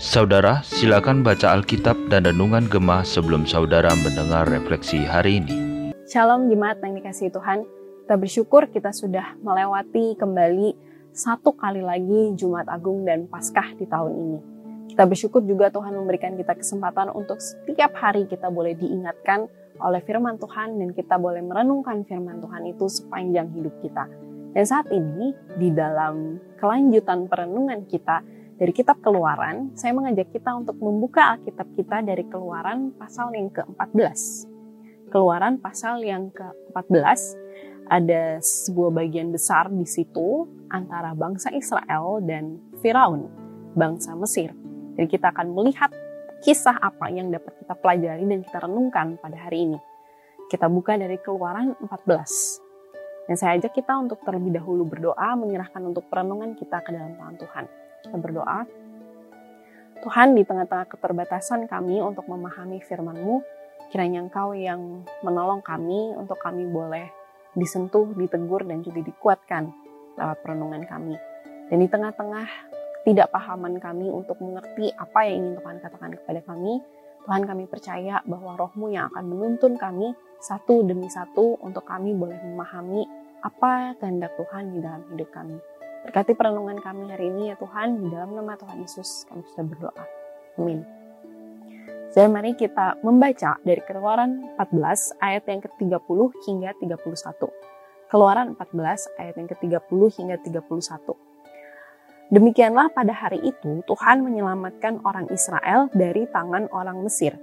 Saudara, silakan baca Alkitab dan Renungan Gemah sebelum saudara mendengar refleksi hari ini. Shalom jemaat yang dikasih Tuhan. Kita bersyukur kita sudah melewati kembali satu kali lagi Jumat Agung dan Paskah di tahun ini. Kita bersyukur juga Tuhan memberikan kita kesempatan untuk setiap hari kita boleh diingatkan oleh firman Tuhan dan kita boleh merenungkan firman Tuhan itu sepanjang hidup kita. Dan saat ini di dalam kelanjutan perenungan kita dari kitab Keluaran, saya mengajak kita untuk membuka Alkitab kita dari Keluaran pasal yang ke-14. Keluaran pasal yang ke-14 ada sebuah bagian besar di situ antara bangsa Israel dan Firaun, bangsa Mesir. Jadi kita akan melihat kisah apa yang dapat kita pelajari dan kita renungkan pada hari ini. Kita buka dari Keluaran 14. Dan saya ajak kita untuk terlebih dahulu berdoa, menyerahkan untuk perenungan kita ke dalam tangan Tuhan. Kita berdoa. Tuhan, di tengah-tengah keterbatasan kami untuk memahami firman-Mu, kiranya Engkau yang menolong kami untuk kami boleh disentuh, ditegur, dan juga dikuatkan lewat perenungan kami. Dan di tengah-tengah ketidakpahaman kami untuk mengerti apa yang ingin Tuhan katakan kepada kami, Tuhan kami percaya bahwa rohmu yang akan menuntun kami satu demi satu untuk kami boleh memahami apa kehendak Tuhan di dalam hidup kami. Berkati perenungan kami hari ini ya Tuhan, di dalam nama Tuhan Yesus kami sudah berdoa. Amin. Jadi mari kita membaca dari Keluaran 14 ayat yang ke-30 hingga 31. Keluaran 14 ayat yang ke-30 hingga 31. Demikianlah pada hari itu Tuhan menyelamatkan orang Israel dari tangan orang Mesir.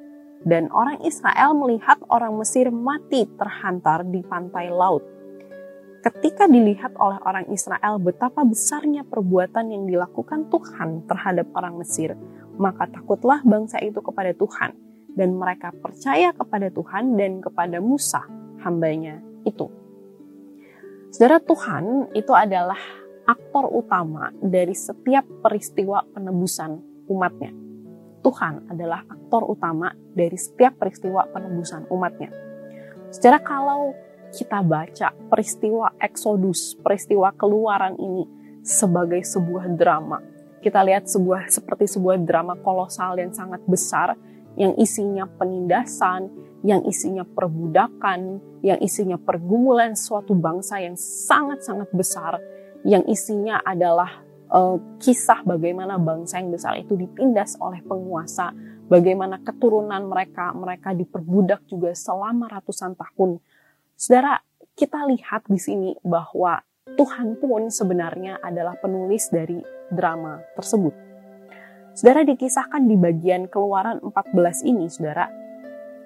Dan orang Israel melihat orang Mesir mati terhantar di pantai laut. Ketika dilihat oleh orang Israel betapa besarnya perbuatan yang dilakukan Tuhan terhadap orang Mesir, maka takutlah bangsa itu kepada Tuhan. Dan mereka percaya kepada Tuhan dan kepada Musa, hambanya itu. Saudara Tuhan itu adalah aktor utama dari setiap peristiwa penebusan umatnya. Tuhan adalah aktor utama dari setiap peristiwa penebusan umatnya. Secara kalau kita baca peristiwa Exodus, peristiwa keluaran ini sebagai sebuah drama. Kita lihat sebuah seperti sebuah drama kolosal yang sangat besar yang isinya penindasan, yang isinya perbudakan, yang isinya pergumulan suatu bangsa yang sangat-sangat besar yang isinya adalah uh, kisah bagaimana bangsa yang besar itu ditindas oleh penguasa, bagaimana keturunan mereka, mereka diperbudak juga selama ratusan tahun. Saudara, kita lihat di sini bahwa Tuhan pun sebenarnya adalah penulis dari drama tersebut. Saudara dikisahkan di bagian keluaran 14 ini, saudara.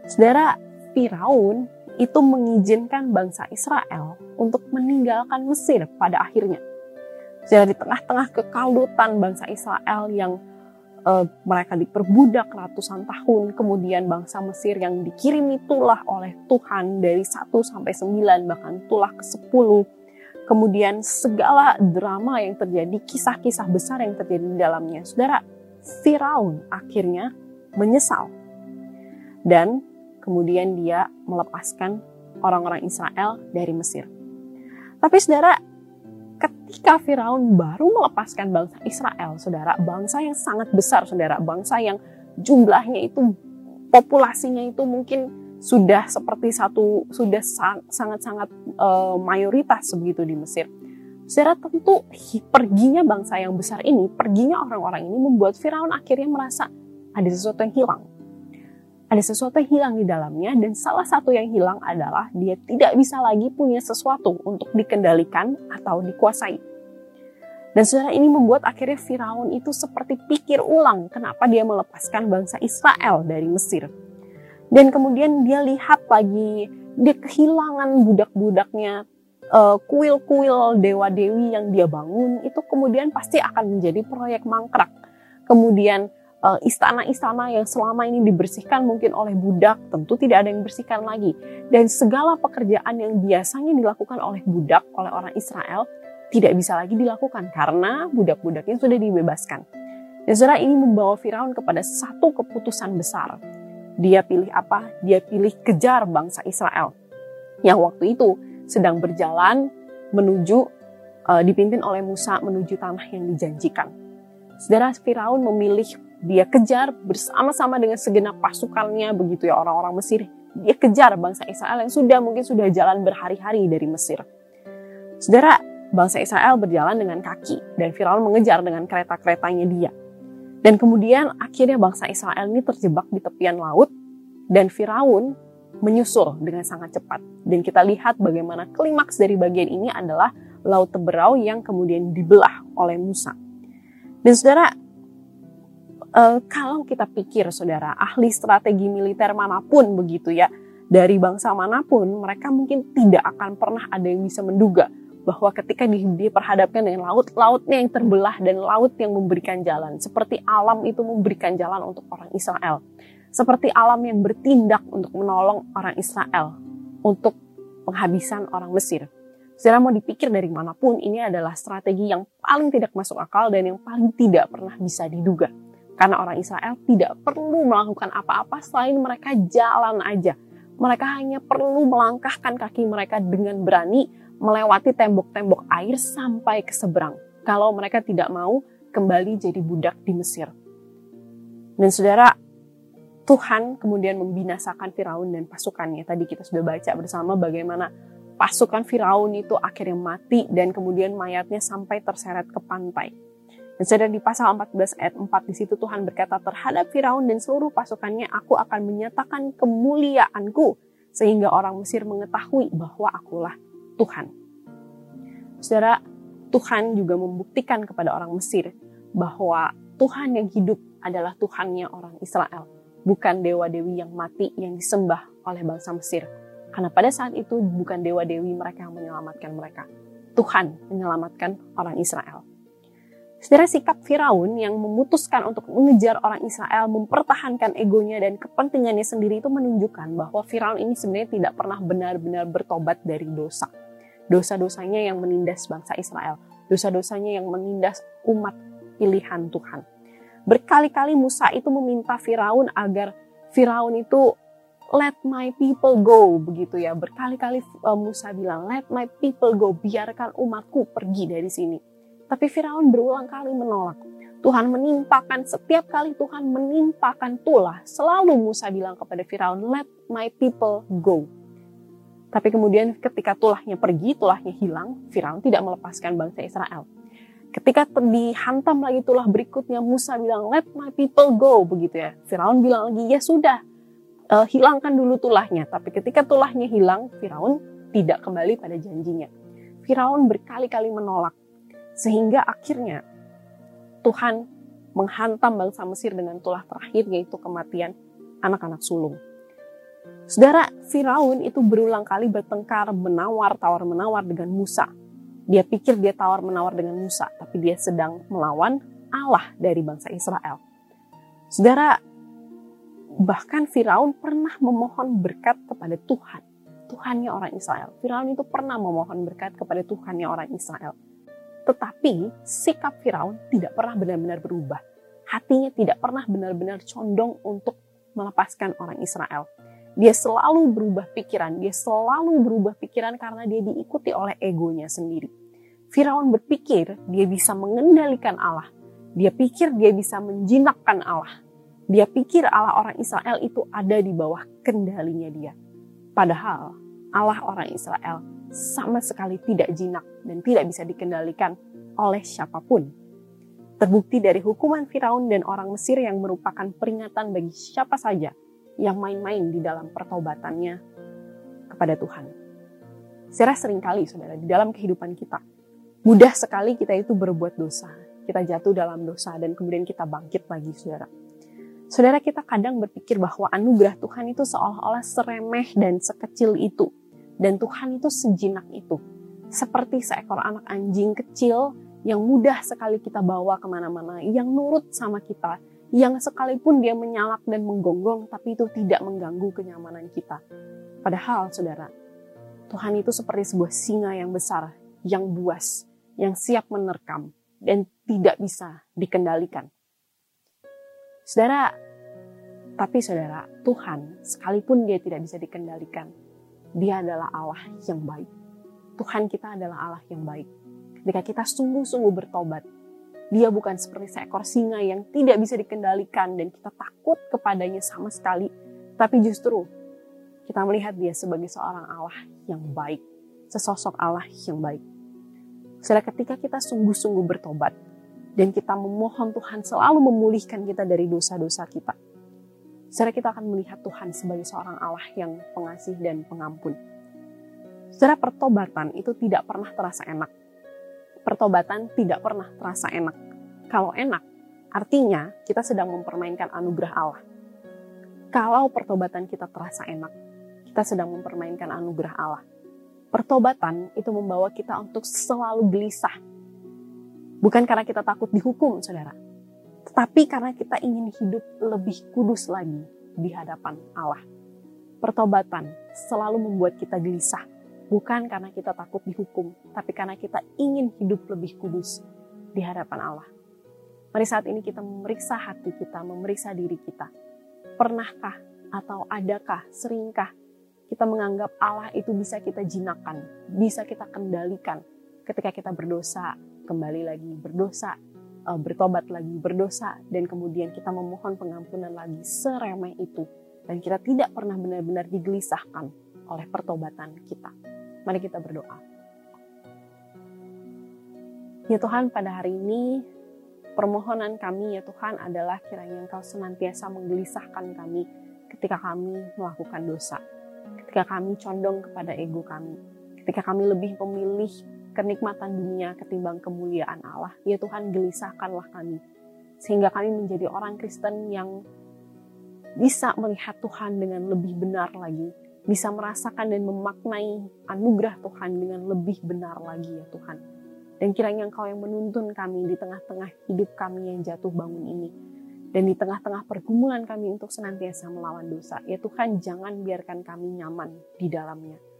Saudara, Firaun itu mengizinkan bangsa Israel untuk meninggalkan Mesir pada akhirnya. Jadi di tengah-tengah kekalutan bangsa Israel yang uh, mereka diperbudak ratusan tahun, kemudian bangsa Mesir yang dikirimi tulah oleh Tuhan dari 1 sampai 9 bahkan tulah ke 10. Kemudian segala drama yang terjadi, kisah-kisah besar yang terjadi di dalamnya. Saudara, Firaun akhirnya menyesal. Dan kemudian dia melepaskan orang-orang Israel dari Mesir. Tapi saudara, ketika Firaun baru melepaskan bangsa Israel, saudara, bangsa yang sangat besar, saudara, bangsa yang jumlahnya itu populasinya itu mungkin sudah seperti satu sudah sangat-sangat uh, mayoritas begitu di Mesir. Saudara tentu perginya bangsa yang besar ini, perginya orang-orang ini membuat Firaun akhirnya merasa ada sesuatu yang hilang ada sesuatu yang hilang di dalamnya dan salah satu yang hilang adalah dia tidak bisa lagi punya sesuatu untuk dikendalikan atau dikuasai. Dan saudara ini membuat akhirnya Firaun itu seperti pikir ulang kenapa dia melepaskan bangsa Israel dari Mesir. Dan kemudian dia lihat lagi dia kehilangan budak-budaknya uh, kuil-kuil dewa-dewi yang dia bangun itu kemudian pasti akan menjadi proyek mangkrak. Kemudian Eh, istana-istana yang selama ini dibersihkan mungkin oleh budak, tentu tidak ada yang bersihkan lagi. Dan segala pekerjaan yang biasanya dilakukan oleh budak, oleh orang Israel, tidak bisa lagi dilakukan karena budak-budaknya sudah dibebaskan. Dan saudara ini membawa Firaun kepada satu keputusan besar. Dia pilih apa? Dia pilih kejar bangsa Israel. Yang waktu itu sedang berjalan menuju uh, dipimpin oleh Musa menuju tanah yang dijanjikan. Saudara Firaun memilih dia kejar bersama-sama dengan segenap pasukannya begitu ya orang-orang Mesir. Dia kejar bangsa Israel yang sudah mungkin sudah jalan berhari-hari dari Mesir. Saudara, bangsa Israel berjalan dengan kaki dan Firaun mengejar dengan kereta-keretanya dia. Dan kemudian akhirnya bangsa Israel ini terjebak di tepian laut dan Firaun menyusul dengan sangat cepat. Dan kita lihat bagaimana klimaks dari bagian ini adalah laut Teberau yang kemudian dibelah oleh Musa. Dan saudara, uh, kalau kita pikir saudara, ahli strategi militer mana pun begitu ya, dari bangsa mana pun, mereka mungkin tidak akan pernah ada yang bisa menduga bahwa ketika diperhadapkan dengan laut, lautnya yang terbelah dan laut yang memberikan jalan. Seperti alam itu memberikan jalan untuk orang Israel. Seperti alam yang bertindak untuk menolong orang Israel. Untuk penghabisan orang Mesir. Secara mau dipikir dari mana pun, ini adalah strategi yang paling tidak masuk akal dan yang paling tidak pernah bisa diduga. Karena orang Israel tidak perlu melakukan apa-apa selain mereka jalan aja. Mereka hanya perlu melangkahkan kaki mereka dengan berani melewati tembok-tembok air sampai ke seberang. Kalau mereka tidak mau kembali jadi budak di Mesir. Dan saudara, Tuhan kemudian membinasakan Firaun dan pasukannya. Tadi kita sudah baca bersama bagaimana pasukan Firaun itu akhirnya mati dan kemudian mayatnya sampai terseret ke pantai. Dan sudah di pasal 14 ayat 4 di situ Tuhan berkata terhadap Firaun dan seluruh pasukannya aku akan menyatakan kemuliaanku sehingga orang Mesir mengetahui bahwa akulah Tuhan. Saudara, Tuhan juga membuktikan kepada orang Mesir bahwa Tuhan yang hidup adalah Tuhannya orang Israel, bukan dewa-dewi yang mati yang disembah oleh bangsa Mesir karena pada saat itu bukan dewa-dewi mereka yang menyelamatkan mereka. Tuhan menyelamatkan orang Israel. Saudara sikap Firaun yang memutuskan untuk mengejar orang Israel, mempertahankan egonya dan kepentingannya sendiri itu menunjukkan bahwa Firaun ini sebenarnya tidak pernah benar-benar bertobat dari dosa. Dosa-dosanya yang menindas bangsa Israel, dosa-dosanya yang menindas umat pilihan Tuhan. Berkali-kali Musa itu meminta Firaun agar Firaun itu let my people go begitu ya. Berkali-kali uh, Musa bilang, let my people go, biarkan umatku pergi dari sini. Tapi Firaun berulang kali menolak. Tuhan menimpakan, setiap kali Tuhan menimpakan tulah, selalu Musa bilang kepada Firaun, let my people go. Tapi kemudian ketika tulahnya pergi, tulahnya hilang, Firaun tidak melepaskan bangsa Israel. Ketika dihantam lagi tulah berikutnya, Musa bilang, let my people go, begitu ya. Firaun bilang lagi, ya sudah, uh, hilangkan dulu tulahnya. Tapi ketika tulahnya hilang, Firaun tidak kembali pada janjinya. Firaun berkali-kali menolak. Sehingga akhirnya Tuhan menghantam bangsa Mesir dengan tulah terakhir yaitu kematian anak-anak sulung. Saudara, Firaun itu berulang kali bertengkar, menawar, tawar-menawar dengan Musa. Dia pikir dia tawar-menawar dengan Musa, tapi dia sedang melawan Allah dari bangsa Israel. Saudara, Bahkan Firaun pernah memohon berkat kepada Tuhan. Tuhannya orang Israel. Firaun itu pernah memohon berkat kepada Tuhannya orang Israel. Tetapi sikap Firaun tidak pernah benar-benar berubah. Hatinya tidak pernah benar-benar condong untuk melepaskan orang Israel. Dia selalu berubah pikiran, dia selalu berubah pikiran karena dia diikuti oleh egonya sendiri. Firaun berpikir dia bisa mengendalikan Allah. Dia pikir dia bisa menjinakkan Allah. Dia pikir Allah orang Israel itu ada di bawah kendalinya dia. Padahal Allah orang Israel sama sekali tidak jinak dan tidak bisa dikendalikan oleh siapa pun. Terbukti dari hukuman Firaun dan orang Mesir yang merupakan peringatan bagi siapa saja yang main-main di dalam pertobatannya kepada Tuhan. Secara sering kali, saudara, di dalam kehidupan kita, mudah sekali kita itu berbuat dosa. Kita jatuh dalam dosa dan kemudian kita bangkit lagi, saudara. Saudara kita kadang berpikir bahwa anugerah Tuhan itu seolah-olah seremeh dan sekecil itu. Dan Tuhan itu sejinak itu. Seperti seekor anak anjing kecil yang mudah sekali kita bawa ke mana-mana, yang nurut sama kita, yang sekalipun dia menyalak dan menggonggong, tapi itu tidak mengganggu kenyamanan kita. Padahal, saudara, Tuhan itu seperti sebuah singa yang besar, yang buas, yang siap menerkam, dan tidak bisa dikendalikan. Saudara, tapi saudara, Tuhan sekalipun dia tidak bisa dikendalikan, dia adalah Allah yang baik. Tuhan kita adalah Allah yang baik. Ketika kita sungguh-sungguh bertobat, dia bukan seperti seekor singa yang tidak bisa dikendalikan dan kita takut kepadanya sama sekali, tapi justru kita melihat dia sebagai seorang Allah yang baik, sesosok Allah yang baik. Setelah ketika kita sungguh-sungguh bertobat dan kita memohon Tuhan selalu memulihkan kita dari dosa-dosa kita, setelah kita akan melihat Tuhan sebagai seorang Allah yang pengasih dan pengampun. Secara pertobatan itu tidak pernah terasa enak pertobatan tidak pernah terasa enak. Kalau enak, artinya kita sedang mempermainkan anugerah Allah. Kalau pertobatan kita terasa enak, kita sedang mempermainkan anugerah Allah. Pertobatan itu membawa kita untuk selalu gelisah. Bukan karena kita takut dihukum, saudara. Tetapi karena kita ingin hidup lebih kudus lagi di hadapan Allah. Pertobatan selalu membuat kita gelisah Bukan karena kita takut dihukum, tapi karena kita ingin hidup lebih kudus di hadapan Allah. Mari saat ini kita memeriksa hati kita, memeriksa diri kita. Pernahkah atau adakah, seringkah kita menganggap Allah itu bisa kita jinakan, bisa kita kendalikan ketika kita berdosa, kembali lagi berdosa, eh, bertobat lagi berdosa, dan kemudian kita memohon pengampunan lagi seremeh itu. Dan kita tidak pernah benar-benar digelisahkan oleh pertobatan kita. Mari kita berdoa. Ya Tuhan, pada hari ini permohonan kami ya Tuhan adalah kiranya Engkau senantiasa menggelisahkan kami ketika kami melakukan dosa. Ketika kami condong kepada ego kami. Ketika kami lebih memilih kenikmatan dunia ketimbang kemuliaan Allah. Ya Tuhan, gelisahkanlah kami. Sehingga kami menjadi orang Kristen yang bisa melihat Tuhan dengan lebih benar lagi bisa merasakan dan memaknai anugerah Tuhan dengan lebih benar lagi ya Tuhan. Dan kiranya Engkau yang menuntun kami di tengah-tengah hidup kami yang jatuh bangun ini. Dan di tengah-tengah pergumulan kami untuk senantiasa melawan dosa. Ya Tuhan jangan biarkan kami nyaman di dalamnya.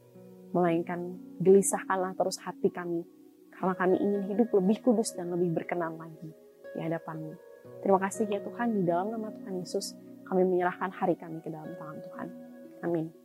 Melainkan gelisahkanlah terus hati kami. Karena kami ingin hidup lebih kudus dan lebih berkenan lagi di hadapanmu. Terima kasih ya Tuhan di dalam nama Tuhan Yesus kami menyerahkan hari kami ke dalam tangan Tuhan. Amin.